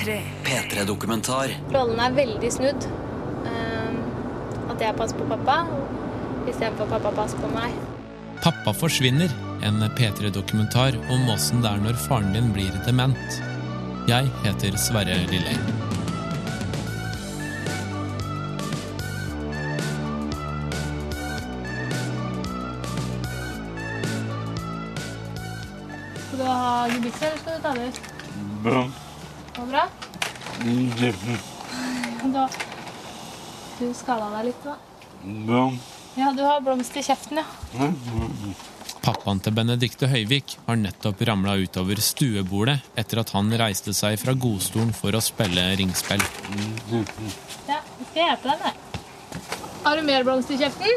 P3-dokumentar. Rollen er veldig snudd. Um, at jeg passer på pappa istedenfor pappa passer på meg. Pappa forsvinner, en P3-dokumentar om åssen det er når faren din blir dement. Jeg heter Sverre Lilleheim. Skal du ha gebisser, eller skal du ta det ut? Bra. Går det bra? Mm, Da, du skada deg litt, da. Bra. Ja, du har blomst i kjeften, ja. Pappaen til Benedicte Høyvik har nettopp ramla utover stuebordet etter at han reiste seg fra godstolen for å spille ringspill. Ja, vi skal hjelpe deg med. Har du mer blomst i kjeften?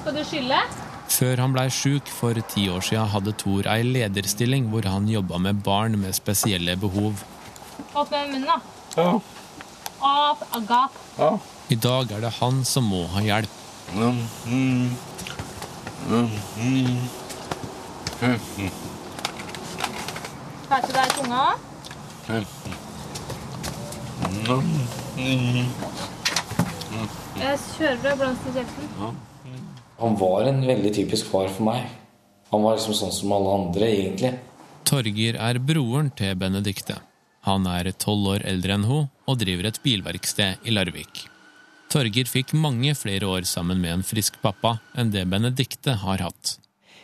Skal du skylle? Før han blei sjuk for ti år sia, hadde Thor ei lederstilling hvor han jobba med barn med spesielle behov. Åpne munnen, da. Ja. Ap, agap. Ja. I dag er det han som må ha hjelp. Mm, mm, mm, mm. Er tunga? Mm, mm. Jeg kjører deg blomst i kjeften. Han var en veldig typisk far for meg. Han var liksom sånn som alle andre, egentlig. Torger er broren til Benedicte. Han er tolv år eldre enn hun og driver et bilverksted i Larvik. Torger fikk mange flere år sammen med en frisk pappa enn det Benedicte har hatt.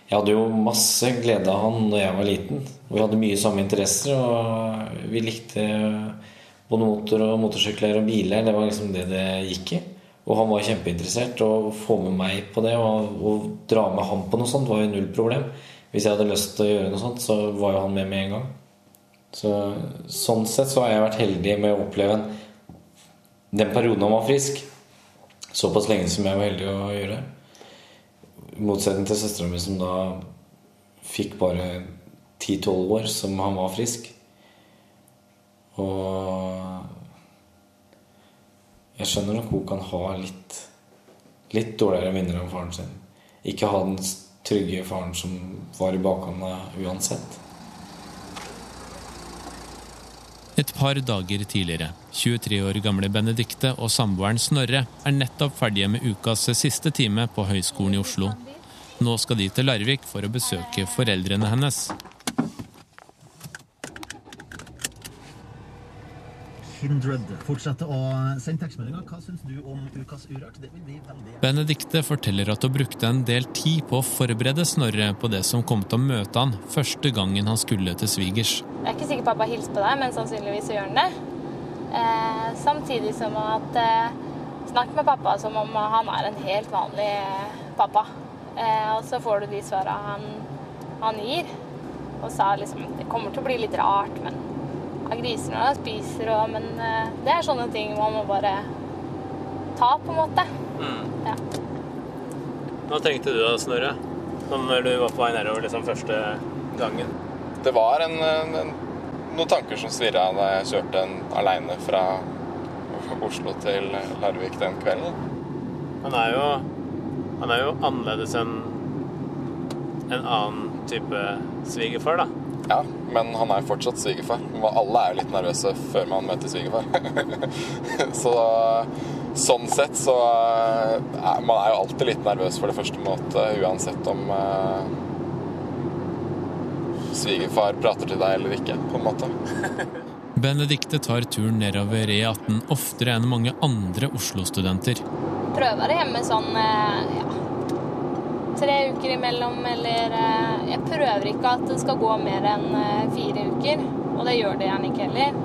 Jeg hadde jo masse glede av han da jeg var liten. Vi hadde mye samme interesser, og vi likte både motor og motorsykler og biler. Det var liksom det det gikk i. Og han var kjempeinteressert. Å få med meg på det og, og dra med han på noe sånt var jo null problem. Hvis jeg hadde lyst til å gjøre noe sånt, så var jo han med med en gang. Så, sånn sett så har jeg vært heldig med å oppleve en, den perioden han var frisk, såpass lenge som jeg var heldig å gjøre. I motsetning til søstera mi, som da fikk bare 10-12 år som han var frisk. Og jeg skjønner nok hun kan ha litt, litt dårligere minner om faren sin. Ikke ha den trygge faren som var i bakhånda uansett. Et par dager tidligere, 23 år gamle Benedicte og samboeren Snorre er nettopp ferdige med ukas siste time på Høgskolen i Oslo. Nå skal de til Larvik for å besøke foreldrene hennes. Kindred fortsetter å sende tekstmeldinger. Hva syns du om Ukas Urørt? Det vil bli veldig Benedicte forteller at hun brukte en del tid på å forberede Snorre på det som kom til å møte han første gangen han skulle til svigers. Jeg er ikke sikker på at pappa hilser på deg, men sannsynligvis så gjør han det. Eh, samtidig som at eh, Snakk med pappa som om han er en helt vanlig eh, pappa. Eh, og så får du de svara han, han gir. Og sa liksom Det kommer til å bli litt rart, men han griser når de spiser og Men eh, det er sånne ting man må bare ta, på en måte. Ja. Hva tenkte du da, Snorre? Når du var på vei nedover liksom første gangen? Det var en, en, noen tanker som svirra da jeg kjørte en aleine fra Oslo til Larvik den kvelden. Han er jo, han er jo annerledes enn en annen type svigerfar, da. Ja, men han er fortsatt svigerfar. Alle er jo litt nervøse før man møter svigerfar. så sånn sett så er man er jo alltid litt nervøs for det første møtet, uansett om eh, svigerfar prater til deg eller ikke, på en måte. Benedicte tar turen nedover E18 oftere enn mange andre Oslo-studenter. Prøver være hjemme sånn eh, ja, tre uker imellom, eller eh, Jeg prøver ikke at det skal gå mer enn eh, fire uker, og det gjør det gjerne ikke heller.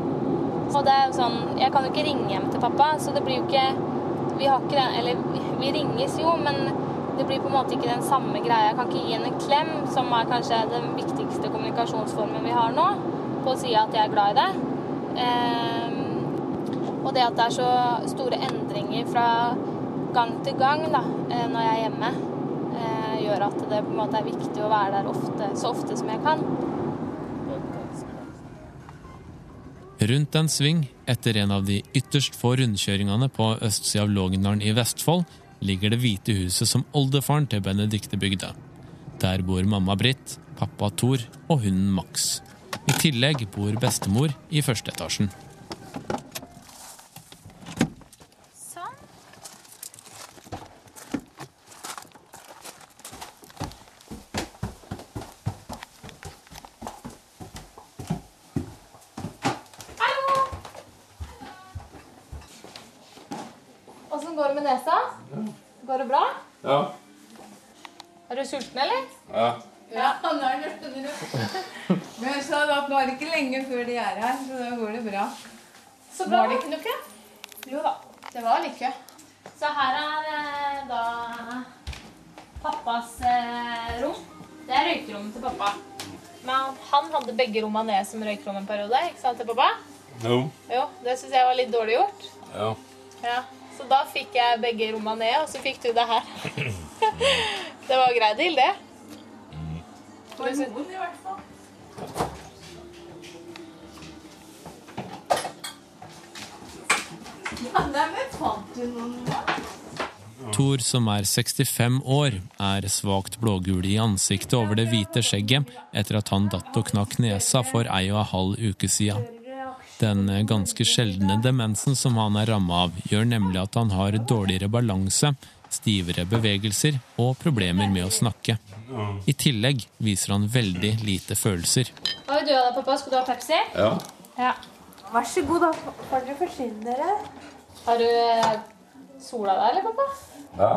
Og det er jo sånn Jeg kan jo ikke ringe hjem til pappa, så det blir jo ikke Vi har ikke den Eller vi ringes jo, men det blir på en måte ikke den samme greia. Jeg kan ikke gi henne en klem, som er kanskje den viktigste kommunikasjonsformen vi har nå, på å si at jeg er glad i deg. Eh, og det at det er så store endringer fra gang til gang da, eh, når jeg er hjemme, gjør at det på en måte er viktig å være der ofte, så ofte som jeg kan. Rundt en sving, etter en av de ytterst få rundkjøringene på østsida av Lågendalen i Vestfold, ligger det hvite huset som oldefaren til Benedicte bygde. Der bor mamma Britt, pappa Thor og hunden Max. I tillegg bor bestemor i første etasjen. Som røykerom en periode, ikke sant til pappa? Jo. Jo, det syns jeg var litt dårlig gjort. Ja. Ja, Så da fikk jeg begge rommene ned, og så fikk du det her. det var grei deal, det. For noen i hvert fall. Ja, Neimen, fant du noen da? Thor, som er 65 år, er svakt blågul i ansiktet over det hvite skjegget etter at han datt og knakk nesa for ei og en halv uke siden. Den ganske sjeldne demensen som han er ramma av, gjør nemlig at han har dårligere balanse, stivere bevegelser og problemer med å snakke. I tillegg viser han veldig lite følelser. Hva vil du ha da, pappa? Skal du ha Pepsi? Ja. Ja. Vær så god, da. Får dere forsyne dere? Har du eh, sola deg, eller, pappa? Ja.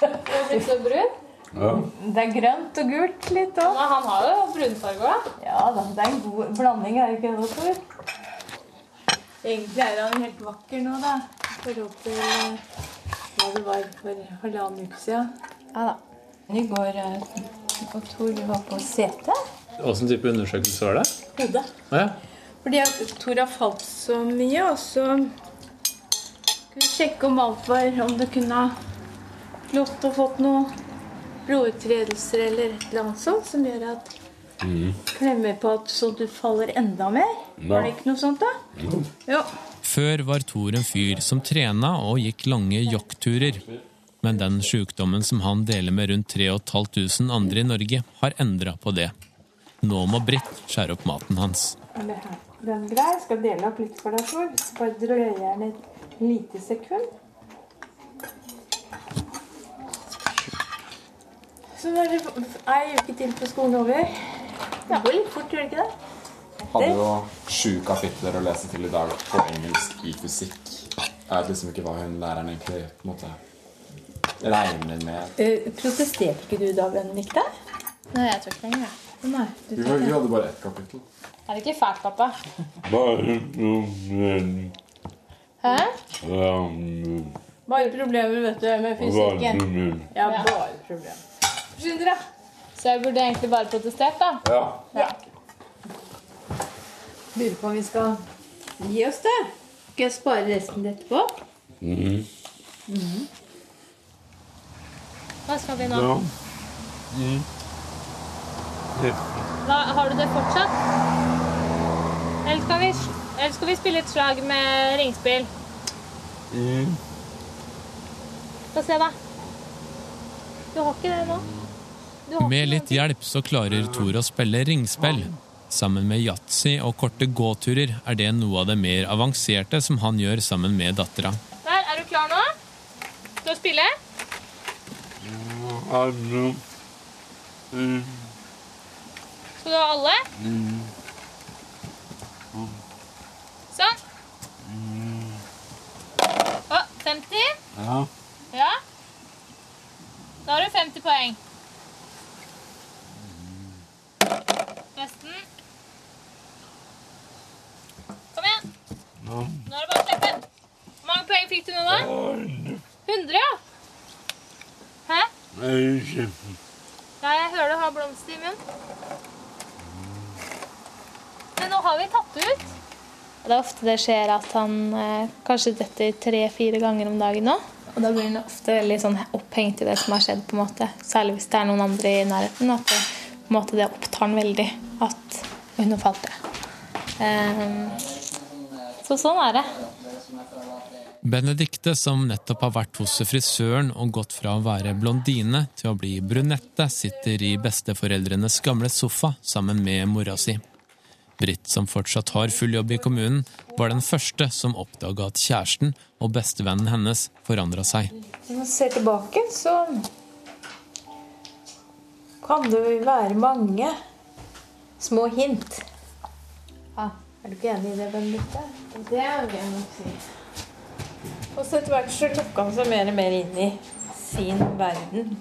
Det har blitt så brun. ja. Det er grønt og gult litt òg. Han har jo brunfarge òg. Ja da, det er en god blanding, er det ikke det, Tor? Egentlig er han helt vakker nå, da. I forhold til eh, hva det var for halvannen uke siden. Ja da. I går eh, og Tor vi var på sete. Åssen type undersøkelse var det? Hodet. Ja. Fordi at Tor har falt så mye, og så skulle vi sjekke om alt var Om det kunne ha blått og fått noen blodutredelser eller et eller annet sånt som gjør at Klemmer på at sånn du faller enda mer. Var det ikke noe sånt, da? Jo. Før var Thor en fyr som trena og gikk lange jaktturer. Men den sykdommen som han deler med rundt 3500 andre i Norge, har endra på det. Nå må Britt skjære opp maten hans. Den grei. Skal dele opp litt for deg, Tor. Så Bare drøyer den et lite sekund. Så da er det ei uke til på skolen over. Det går litt fort, gjør det ikke det? Hadde jo sju kapitler å lese til i dag på engelsk i fysikk. Jeg vet liksom ikke hva hun læreren egentlig på en måte regner med. Uh, protesterte ikke du da, Benedicte? Nei, jeg tror ikke lenger. Nei. Du Vi, vi hadde bare ett kapittel. Er det ikke fælt, pappa? Hæ? Bare problemer vet du, med fysikken. Ja. bare problemer. Skynd dere. Så jeg burde egentlig bare protestert, da. Ja. Lurer på om vi skal gi oss det. Skal jeg spare resten etterpå? Mm. Hva skal vi nå? Ja. Mm. Ja. Hva, har du det fortsatt? Eller skal, vi, eller skal vi spille et slag med ringspill? Mm. Få se, da. Du har ikke det nå? Du Med litt hjelp så klarer Thor å spille ringspill. Sammen med yatzy og korte gåturer er det noe av det mer avanserte som han gjør sammen med dattera. Der, er du klar nå? Til å spille? Mm. Skal du ha alle? Sånn. Å, 50? Ja. Ja. Da har du 50 poeng. Nesten. Kom igjen. Nå er det bare å slippe. Hvor mange poeng fikk du nå, da? 100, ja. Hæ? Ja, jeg hører du har blomster i munnen. Men nå har vi tatt det ut. Det er ofte det skjer at han eh, kanskje detter tre-fire ganger om dagen nå. Og da blir han ofte veldig sånn opphengt i det som har skjedd, på en måte. Særlig hvis det er noen andre i nærheten. At det, måte, det opptar han veldig. At hun falt det. Ehm, så sånn er det. Benedikte, som nettopp har vært hos frisøren og gått fra å være blondine til å bli brunette, sitter i besteforeldrenes gamle sofa sammen med mora si. Britt, som fortsatt har full jobb i kommunen, var den første som oppdaga at kjæresten og bestevennen hennes forandra seg. Når man ser tilbake, så kan det være mange små hint. Ah, er du ikke enig i det, Benedicte? Det vil jeg nok si. Og så etter hvert så tok han seg mer og mer inn i sin verden.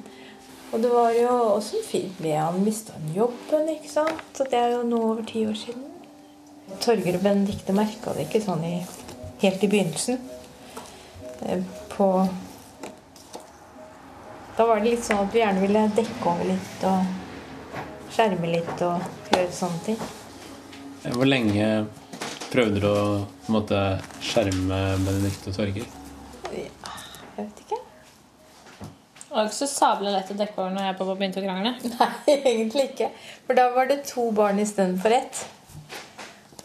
Og det var jo også en fint med han mista jobben, ikke sant. Så det er jo nå over ti år siden. Torger og Benedicte merka det ikke sånn i, helt i begynnelsen. Eh, På Da var det litt sånn at vi gjerne ville dekke over litt og skjerme litt og gjøre sånne ting. Hvor lenge prøvde du å måte, skjerme Benedicte og Torger? Jeg vet ikke. Det var ikke så sabla lett å dekke over når jeg og pappa begynte å krangle. Nei, egentlig ikke. For da var det to barn istedenfor ett.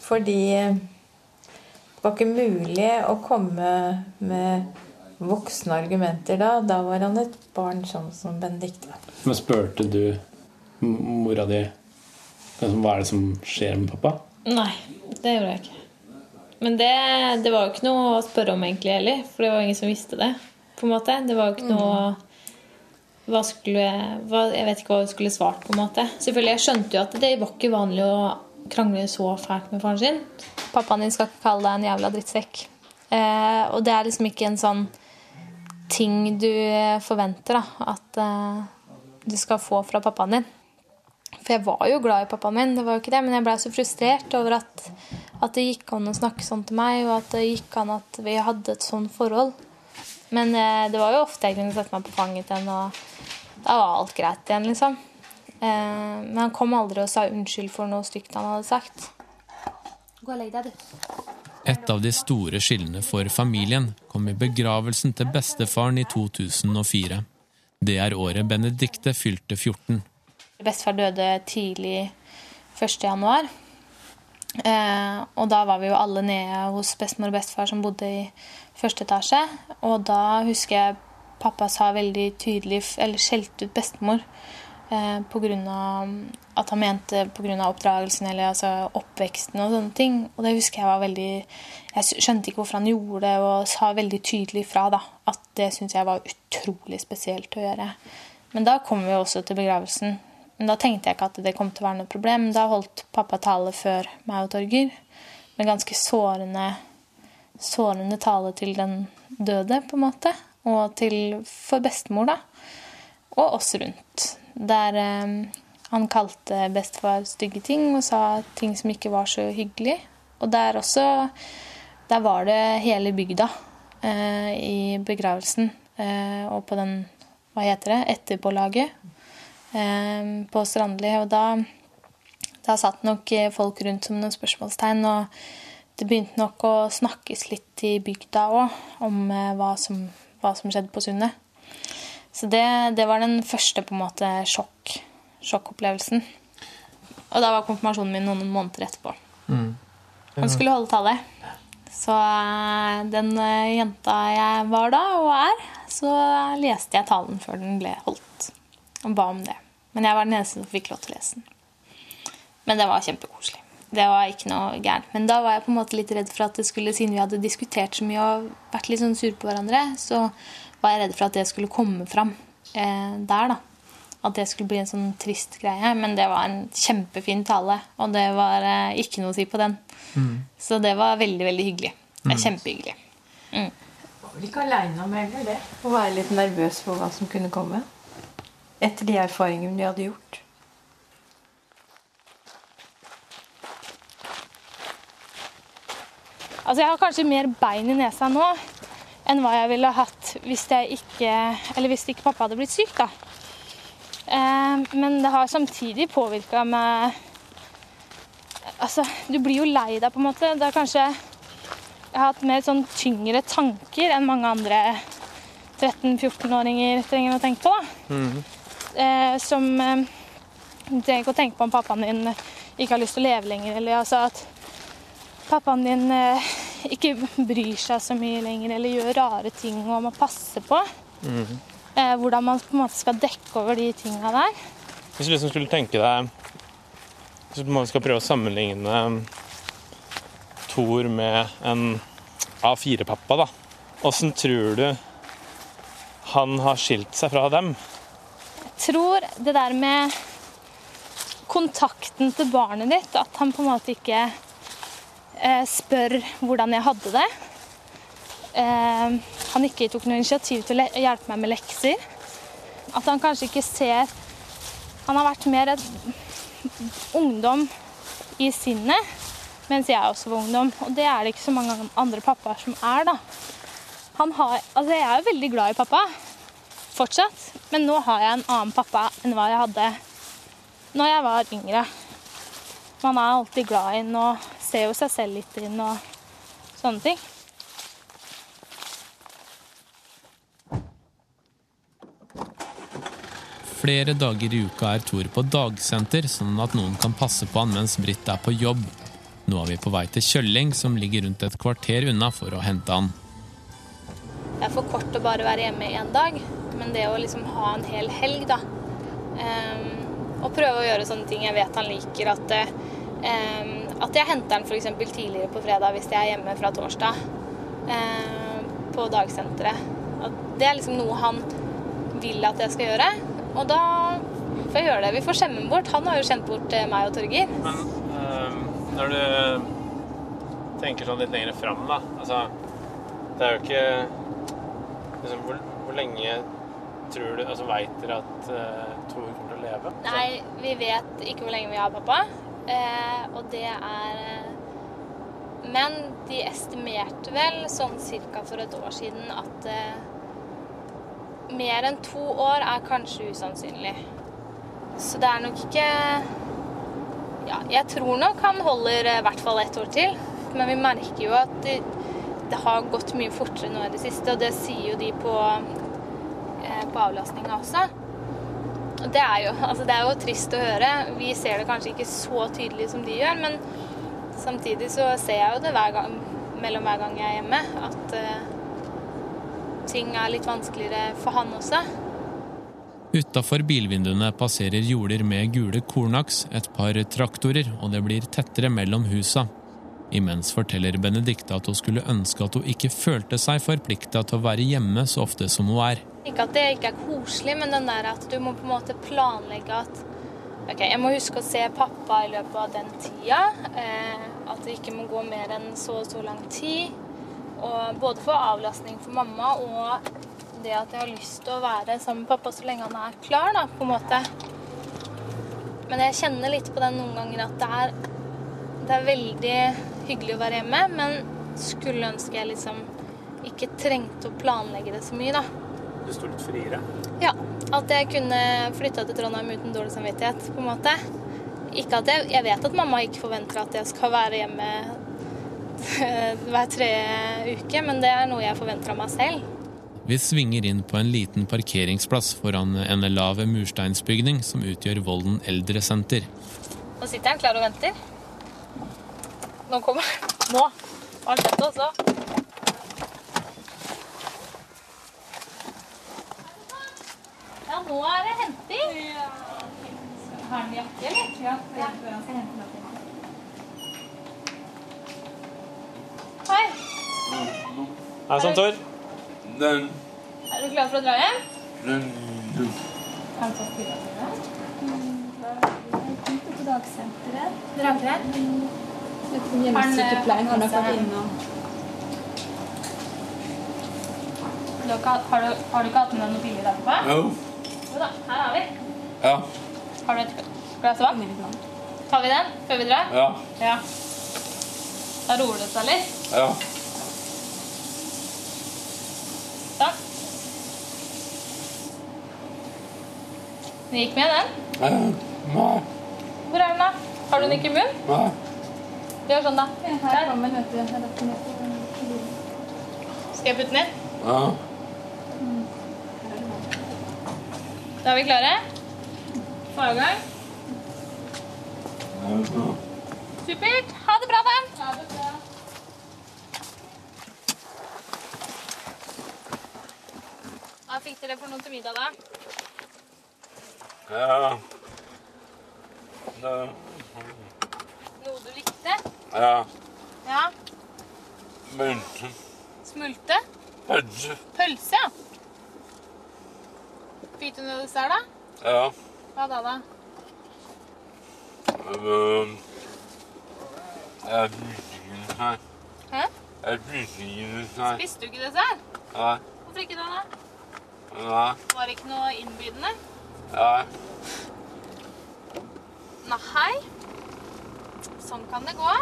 Fordi det var ikke mulig å komme med voksne argumenter da. Da var han et barn sånn som Benedicte. Men spurte du mora di hva er det som skjer med pappa? Nei, det gjorde jeg ikke. Men det, det var jo ikke noe å spørre om egentlig heller, for det var ingen som visste det. på en måte. Det var jo ikke noe hva skulle, hva, Jeg vet ikke hva jeg skulle svart. på en måte. Selvfølgelig, Jeg skjønte jo at det var ikke vanlig å krangle så fælt med faren sin. Pappaen din skal ikke kalle deg en jævla drittsekk. Eh, og det er liksom ikke en sånn ting du forventer da, at eh, du skal få fra pappaen din. For jeg var jo glad i pappaen min, det var jo ikke det, men jeg blei så frustrert over at, at det gikk an å snakke sånn til meg, og at det gikk an at vi hadde et sånn forhold. Men eh, det var jo ofte jeg kunne sette meg på fanget igjen, og da var alt greit igjen, liksom. Eh, men han kom aldri og sa unnskyld for noe stygt han hadde sagt. Gå og legg deg, du. Et av de store skillene for familien kom i begravelsen til bestefaren i 2004. Det er året Benedicte fylte 14. Bestefar døde tidlig 1. januar. Eh, og da var vi jo alle nede hos bestemor og bestefar som bodde i første etasje. Og da husker jeg pappa sa veldig tydelig, eller skjelte ut bestemor pga. at han mente pga. oppdragelsen eller altså oppveksten og sånne ting. Og det husker jeg var veldig Jeg skjønte ikke hvorfor han gjorde det, og sa veldig tydelig fra da, at det syntes jeg var utrolig spesielt å gjøre. Men da kom vi også til begravelsen. Men da tenkte jeg ikke at det kom til å være noe problem. Da holdt pappa tale før meg og Torger. Med ganske sårende, sårende tale til den døde, på en måte. Og til, for bestemor, da. Og oss rundt. Der eh, han kalte bestefar stygge ting og sa ting som ikke var så hyggelig. Og der også Der var det hele bygda eh, i begravelsen. Eh, og på den Hva heter det? Etterpålaget på Strandli. Og da, da satt nok folk rundt som noen spørsmålstegn. Og det begynte nok å snakkes litt i bygda òg om hva, som, hva som skjedde på Sundet. Så det, det var den første på en måte sjokk, sjokkopplevelsen. Og da var konfirmasjonen min noen måneder etterpå. Han skulle holde tale. Så eh, den eh, jenta jeg var da, og er, så leste jeg talen før den ble holdt. Og ba om det. Men jeg var den eneste som fikk lov til å lese den. Men det var kjempekoselig. Det var ikke noe gærent. Men da var jeg på en måte litt redd for at det skulle, siden vi hadde diskutert så mye og vært litt sånn sure på hverandre, så var jeg redd for at det skulle komme fram eh, der, da. At det skulle bli en sånn trist greie. Men det var en kjempefin tale, og det var eh, ikke noe å si på den. Så det var veldig, veldig hyggelig. Det er Kjempehyggelig. Var vel ikke aleine om heller det. Å være litt nervøs for hva som kunne komme. Etter de erfaringene de hadde gjort. Altså, jeg har kanskje mer bein i nesa nå enn hva jeg ville hatt hvis, ikke, eller hvis ikke pappa hadde blitt syk. da. Eh, men det har samtidig påvirka meg Altså, du blir jo lei deg, på en måte. Det er kanskje Jeg har hatt mer sånn tyngre tanker enn mange andre 13-14-åringer trenger å tenke på. da. Eh, som eh, trenger ikke å tenke på om pappaen din ikke har lyst til å leve lenger, eller altså at pappaen din eh, ikke bryr seg så mye lenger eller gjør rare ting og må passe på. Eh, hvordan man på en måte skal dekke over de tinga der. Hvis du liksom skulle tenke deg Hvis man skal prøve å sammenligne Thor med en A4-pappa, da. Åssen tror du han har skilt seg fra dem? Jeg tror det der med kontakten til barnet ditt, at han på en måte ikke spør hvordan jeg hadde det. Eh, han ikke tok noe initiativ til å hjelpe meg med lekser. At han kanskje ikke ser Han har vært mer ungdom i sinnet, mens jeg også var ungdom. Og det er det ikke så mange andre pappaer som er, da. Har, altså jeg er jo veldig glad i pappa fortsatt, men nå har jeg en annen pappa enn hva jeg hadde når jeg var yngre. Man er alltid glad i noe ser jo seg selv litt inn og sånne ting. Flere dager i uka er Thor på dagsenter, sånn at noen kan passe på han mens Britt er på jobb. Nå er vi på vei til Kjølling, som ligger rundt et kvarter unna for å hente han. Det er for kort å bare være hjemme én dag, men det å liksom ha en hel helg, da. um, og prøve å gjøre sånne ting jeg vet han liker. At, det, ehm, at jeg henter den f.eks. tidligere på fredag hvis jeg er hjemme fra torsdag. eh, på dagsenteret. At det er liksom noe han vil at jeg skal gjøre. Og da får jeg gjøre det. Vi får skjemme bort. Han har jo skjemt bort eh, meg og Torgeir. Men ehm, når du tenker sånn litt lenger fram, da Altså, det er jo ikke liksom, hvor, hvor lenge tror du Altså, veit dere at uh, Tor kommer til å leve? Nei, vi vet ikke hvor lenge vi har pappa. Eh, og det er eh, Men de estimerte vel sånn cirka for et år siden at eh, mer enn to år er kanskje usannsynlig. Så det er nok ikke Ja, jeg tror nok han holder eh, i hvert fall ett år til. Men vi merker jo at det, det har gått mye fortere nå i det siste, og det sier jo de på, eh, på avlastninga også. Det er, jo, altså det er jo trist å høre. Vi ser det kanskje ikke så tydelig som de gjør, men samtidig så ser jeg jo det hver gang, mellom hver gang jeg er hjemme, at uh, ting er litt vanskeligere for han også. Utafor bilvinduene passerer jorder med gule kornaks, et par traktorer, og det blir tettere mellom husa. Imens forteller Benedicte at hun skulle ønske at hun ikke følte seg forplikta til å være hjemme så ofte som hun er. Ikke at det ikke er koselig, men den der at du må på en måte planlegge at Ok, jeg må huske å se pappa i løpet av den tida. Eh, at det ikke må gå mer enn så og så lang tid. Og både for avlastning for mamma og det at jeg har lyst til å være sammen med pappa så lenge han er klar, da, på en måte. Men jeg kjenner litt på den noen ganger at det er, det er veldig hyggelig å være hjemme, men skulle ønske jeg liksom ikke trengte å planlegge det så mye, da. Du sto litt friere? Ja, at jeg kunne flytta til Trondheim uten dårlig samvittighet, på en måte. Ikke at jeg, jeg vet at mamma ikke forventer at jeg skal være hjemme hver tredje uke, men det er noe jeg forventer av meg selv. Vi svinger inn på en liten parkeringsplass foran en lav mursteinsbygning som utgjør Volden eldresenter. Nå sitter jeg klar og venter. Nå kommer Nå! Har han sett det? Ja, nå er det henting. Har han jakke, eller? Ja. Hei. Hei sann, Tor. Den, Er du klar for å dra hjem? den, den. Har du fått billetter? På dagsenteret. Dragere? Hjemmesykepleien har nok vært innom. Har du, har, du, har du ikke hatt med deg noe billig der oppe? Jo. Jo da, her har vi. Ja. Har du et glass vann? Tar vi den før vi drar? Ja. Ja. Da roer det seg litt. Ja. Takk. Den gikk med, den. Nei. Hvor er den, da? Har du den ikke i munnen? Nei. Gjør sånn, da. Der. Skal jeg putte den inn? Ja. Da er vi klare. Få i gang. Ja. Supert. Ha det bra, da. Hva fikk dere for noe til middag, da? Ja. Da- Ja. Ja. Pølse. Smulte? Pølse. Pølse, ja. Fikk du noe dessert, da? Ja. Hva da, da? Um, jeg spiste ikke dessert. Hæ? Jeg spiste ikke dessert. Spiste du ikke dessert? Nei. Hvorfor ikke det, da? Nei. Var det ikke noe innbydende? Nei. Nei. Sånn kan det gå.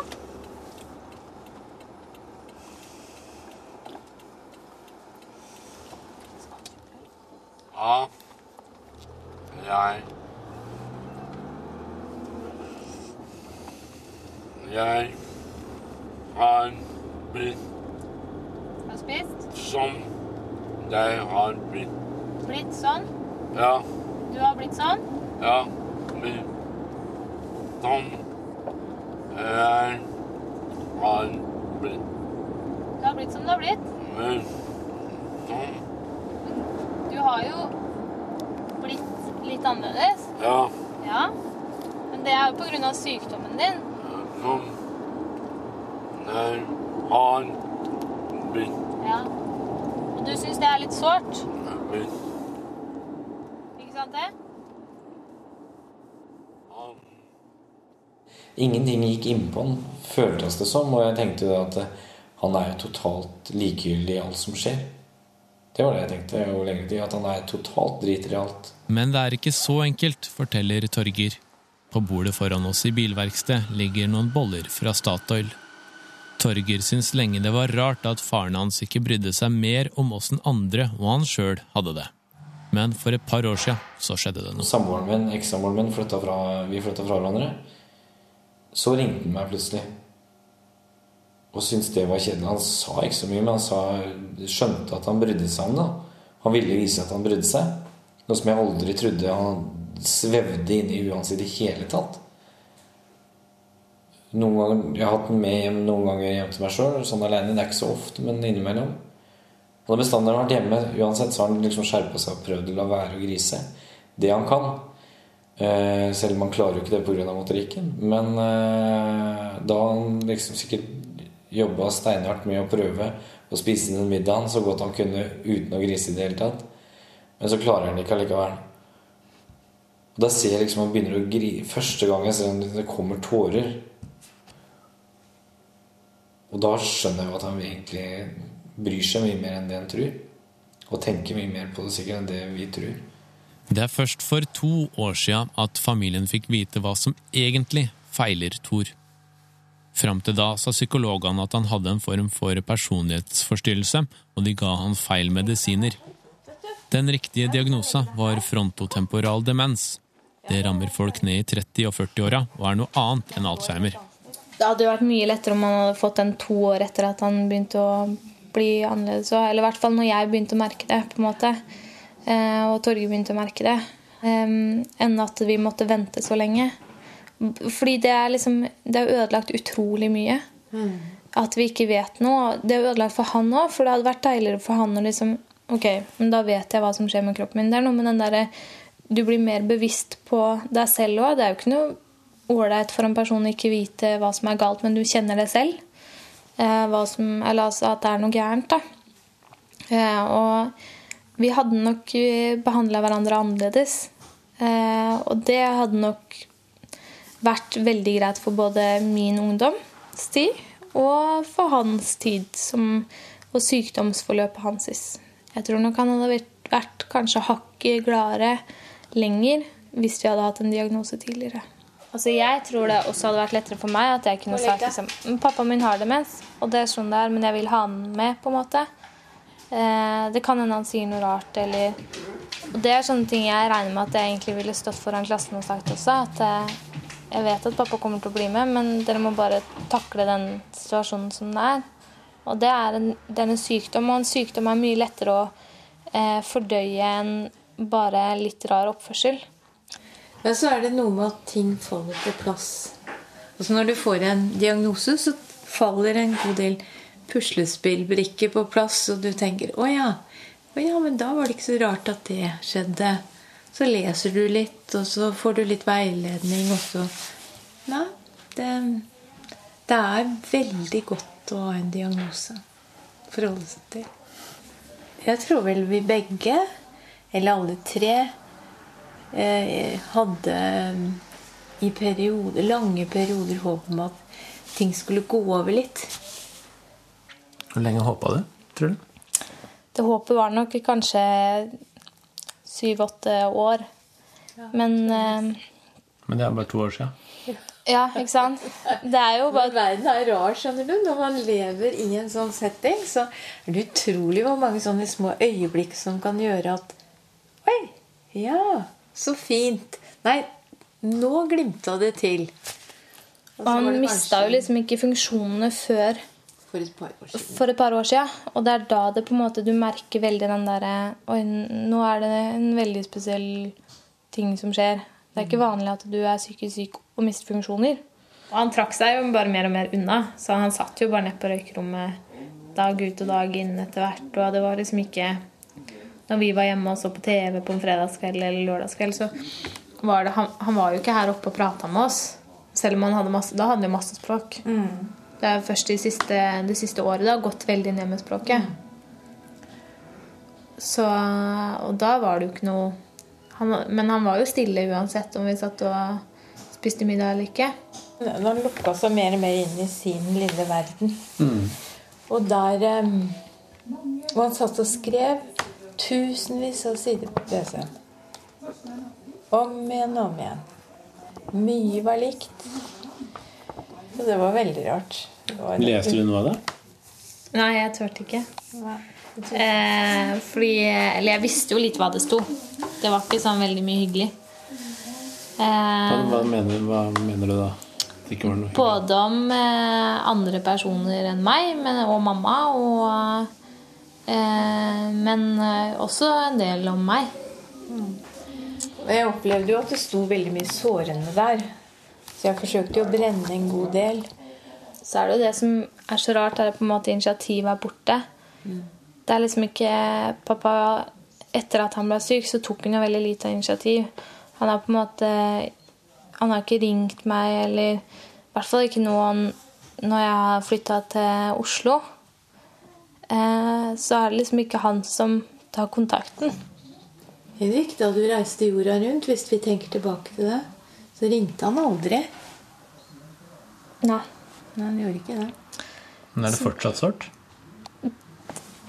Ja. Jeg Jeg har blitt Har spist? som jeg har blitt. Blitt sånn? Ja. Du har blitt sånn? Ja. Blitt som jeg har blitt. Du har blitt som du har blitt. Men nå... Du har jo blitt litt annerledes. Ja. Ja. Men det er jo på grunn av sykdommen din. Som jeg har blitt. Ja. Og du syns det er litt sårt? Ikke sant det? Ingenting gikk innpå han, føltes det som. Og jeg tenkte jo at eh, han er jo totalt likegyldig i alt som skjer. Det var det jeg tenkte over lengre tid. At han er totalt driter i alt. Men det er ikke så enkelt, forteller Torger. På bordet foran oss i bilverksted ligger noen boller fra Statoil. Torger syns lenge det var rart at faren hans ikke brydde seg mer om åssen andre og han sjøl hadde det. Men for et par år sia så skjedde det noe. Samboeren min, ekssamboeren min, flytta fra, vi flytta fra hverandre. Så ringte han meg plutselig. Og syntes det var kjedelig. Han sa ikke så mye, men han sa, skjønte at han brydde seg om det. Han ville vise at han brydde seg. Noe som jeg aldri trodde han svevde inn i huet i det hele tatt. Noen ganger, Jeg har hatt den med hjem noen ganger hjem til meg sjøl, sånn alene. Det er ikke så ofte, men innimellom. Han har bestandig vært hjemme. Uansett så har han liksom skjerpa seg og prøvd å la være å grise. Det han kan. Eh, selv om han klarer jo ikke det pga. motorikken. Men eh, da han liksom sikkert jobba steinhardt med å prøve å spise den middagen så godt han kunne uten å grise i det hele tatt. Men så klarer han det ikke allikevel. Og da ser jeg liksom han begynner å grise Første gang jeg ser det kommer tårer. Og da skjønner jeg jo at han egentlig bryr seg mye mer enn det han tror. Og tenker mye mer på det sikkert enn det vi tror. Det er først for to år sia at familien fikk vite hva som egentlig feiler Thor. Fram til da sa psykologene at han hadde en form for personlighetsforstyrrelse, og de ga han feil medisiner. Den riktige diagnosa var frontotemporal demens. Det rammer folk ned i 30- og 40-åra og er noe annet enn Alzheimer. Det hadde vært mye lettere om han hadde fått den to år etter at han begynte å bli annerledes. Eller i hvert fall når jeg begynte å merke det, på en måte. Eh, og Torgeir begynte å merke det. Eh, enn at vi måtte vente så lenge. Fordi det er liksom Det er ødelagt utrolig mye. At vi ikke vet noe. Det er ødelagt for han òg, for det hadde vært deiligere for han å liksom Ok, men da vet jeg hva som skjer med kroppen min. Det er noe med den derre Du blir mer bevisst på deg selv òg. Det er jo ikke noe ålreit for en person å ikke vite hva som er galt, men du kjenner det selv. Eh, som, eller altså at det er noe gærent, da. Eh, og vi hadde nok behandla hverandre annerledes. Eh, og det hadde nok vært veldig greit for både min ungdomstid og for hans tid som, og sykdomsforløpet hans. Jeg tror nok han hadde vært, vært kanskje hakket gladere lenger hvis vi hadde hatt en diagnose tidligere. Altså Jeg tror det også hadde vært lettere for meg at jeg kunne sagt liksom, pappa min har demens, og det er sånn det er, men jeg vil ha han med. på en måte. Eh, det kan hende han sier noe rart, eller Og det er sånne ting jeg regner med at jeg egentlig ville stått foran klassen og sagt også. At eh, jeg vet at pappa kommer til å bli med, men dere må bare takle den situasjonen som det er. Og det er en, det er en sykdom, og en sykdom er mye lettere å eh, fordøye enn bare litt rar oppførsel. Men så er det noe med at ting faller på plass. Altså Når du får en diagnose, så faller en god del puslespillbrikker på plass, og du tenker 'Å ja, å ja, men da var det ikke så rart at det skjedde'. Så leser du litt, og så får du litt veiledning, og så Nei, det, Det er veldig godt å ha en diagnose å forholde seg til. Jeg tror vel vi begge, eller alle tre, eh, hadde i periode, lange perioder håp om at ting skulle gå over litt. Hvor lenge håpa du, tror du? Det håpet var nok kanskje syv-åtte år. Men eh, Men det er bare to år siden. ja, ikke sant? Det er jo Men verden er rar, skjønner du. Når man lever i en sånn setting, så er det utrolig hvor mange sånne små øyeblikk som kan gjøre at Oi! Ja, så fint. Nei, nå glimta det til. Og og Han mista kanskje jo liksom ikke funksjonene før For et par år siden. for et par år siden. Og det er da det på en måte du merker veldig den derre Oi, nå er det en veldig spesiell ting som skjer. Det er ikke vanlig at du er psykisk syk og mister funksjoner. Og han trakk seg jo bare mer og mer unna, så han satt jo bare nede på røykerommet dag ut og dag inn etter hvert. Og det var liksom ikke Når vi var hjemme og så på TV på en fredagskveld eller lørdagskveld, så var det han, han var jo ikke her oppe og prata med oss. Selv om han hadde masse Da hadde han jo masse språk. Det er først de siste, det siste året det har gått veldig ned med språket. Så, og da var det jo ikke noe han, Men han var jo stille uansett om vi satt og spiste middag eller ikke. Han lukka seg mer og mer inn i sin lille verden. Og der eh, Og han satt og skrev tusenvis av sider på PC-en. Om igjen og om igjen. Mye var likt. Så det var veldig rart. Det var- Leste du noe av det? Nei, jeg turte ikke. Nei. Eh, fordi Eller jeg visste jo litt hva det sto. Det var ikke sånn veldig mye hyggelig. Eh, hva, mener, hva mener du da? Det ikke var noe både om eh, andre personer enn meg men, og mamma. Og, eh, men eh, også en del om meg. Jeg opplevde jo at det sto veldig mye sårende der. Så jeg forsøkte jo å brenne en god del. Så er det jo det som er så rart, er at på en måte initiativet er borte. Det er liksom ikke Pappa Etter at han ble syk, så tok han jo veldig lite initiativ. Han har på en måte Han har ikke ringt meg, eller i hvert fall ikke noen når jeg har flytta til Oslo. Eh, så er det liksom ikke han som tar kontakten. Henrik, da du reiste jorda rundt, hvis vi tenker tilbake til det, så ringte han aldri. Nei. Nei, han gjorde ikke det. Men er det fortsatt sårt?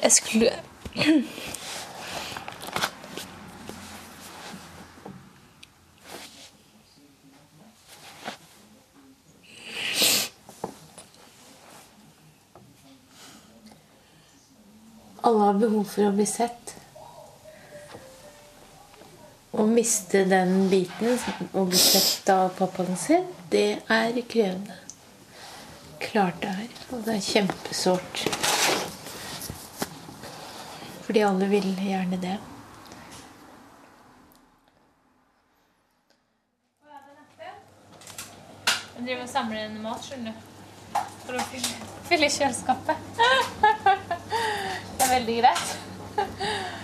Jeg skulle Alle har behov for å bli sett. Å miste den biten og bli sett av pappaen sin, det er krevende. Klart det er. Og det er kjempesårt. Fordi alle vil gjerne det. Jeg driver og samler inn mat, skjønner du. For å fylle, fylle kjøleskapet. Det er veldig greit.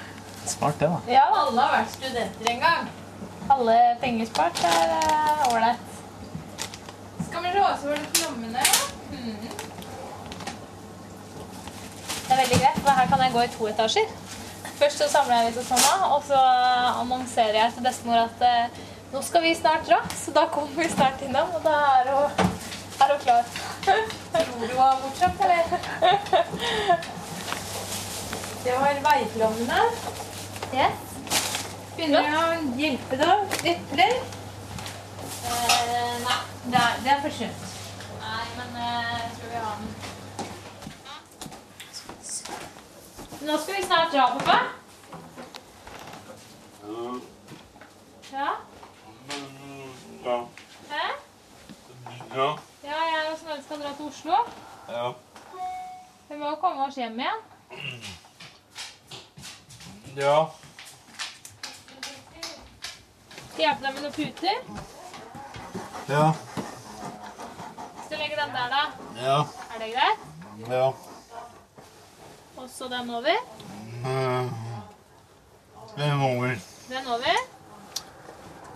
Smart, det, da. Ja, alle har vært studenter en gang. Alle penger spart er ålreit. Uh, Skal vi råse over de lommene? Mm. Det er veldig greit, for her kan jeg gå i to etasjer. Først så samler jeg litt hos mamma, og så annonserer jeg til bestemor at uh, nå skal vi snart dra, så da kommer vi snart innom, og da er hun, er hun klar. Tror du hun har bortskjemt, eller? Det var veiplommene. Yes. Begynner å hjelpe deg? Epler? Eh, nei. Det er, det er for sunt. Nei, men eh, jeg tror vi har den. Nå skal vi snart dra, pappa. Ja? Ja. Hæ? Ja. Ja, jeg og Snorre skal dra til Oslo. Ja. Vi må jo komme oss hjem igjen. Ja. Skal jeg hjelpe deg med noen puter? Ja. Hvis du legger den der, da. Ja. Er det greit? Ja. Og så den over. Den er over. Den over.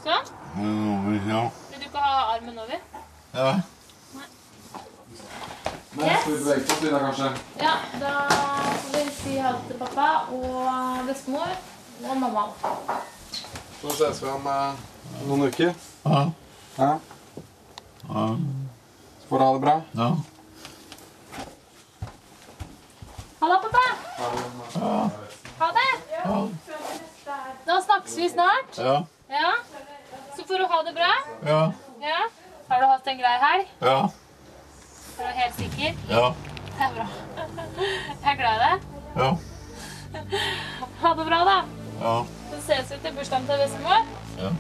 Sånn. Det er over, ja. Vil du ikke ha armen over? Ja. Nei. Yes. Skal vi bevege oss videre, kanskje? Ja, da bestemor og mamma. Så ses vi om eh, noen uker. Ja. Ja. Ja. Så får du ha det bra. Ja. Halla, pappa. pappa. Ha det. Da snakkes vi snart. Ja. Ja. Så får du ha det bra. Ja. Ja. Har du hatt en grei helg? Ja. Er du helt sikker? Ja. Det er bra. Jeg er glad i deg. Ja. Ha det bra, da. Ja. Så ses vi til bursdagen til bestemor. Ja.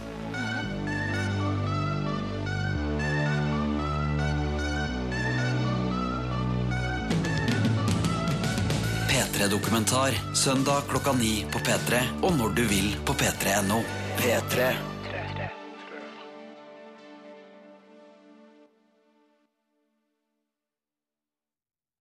P3-dokumentar søndag klokka ni på P3 og når du vil på p3.no. P3.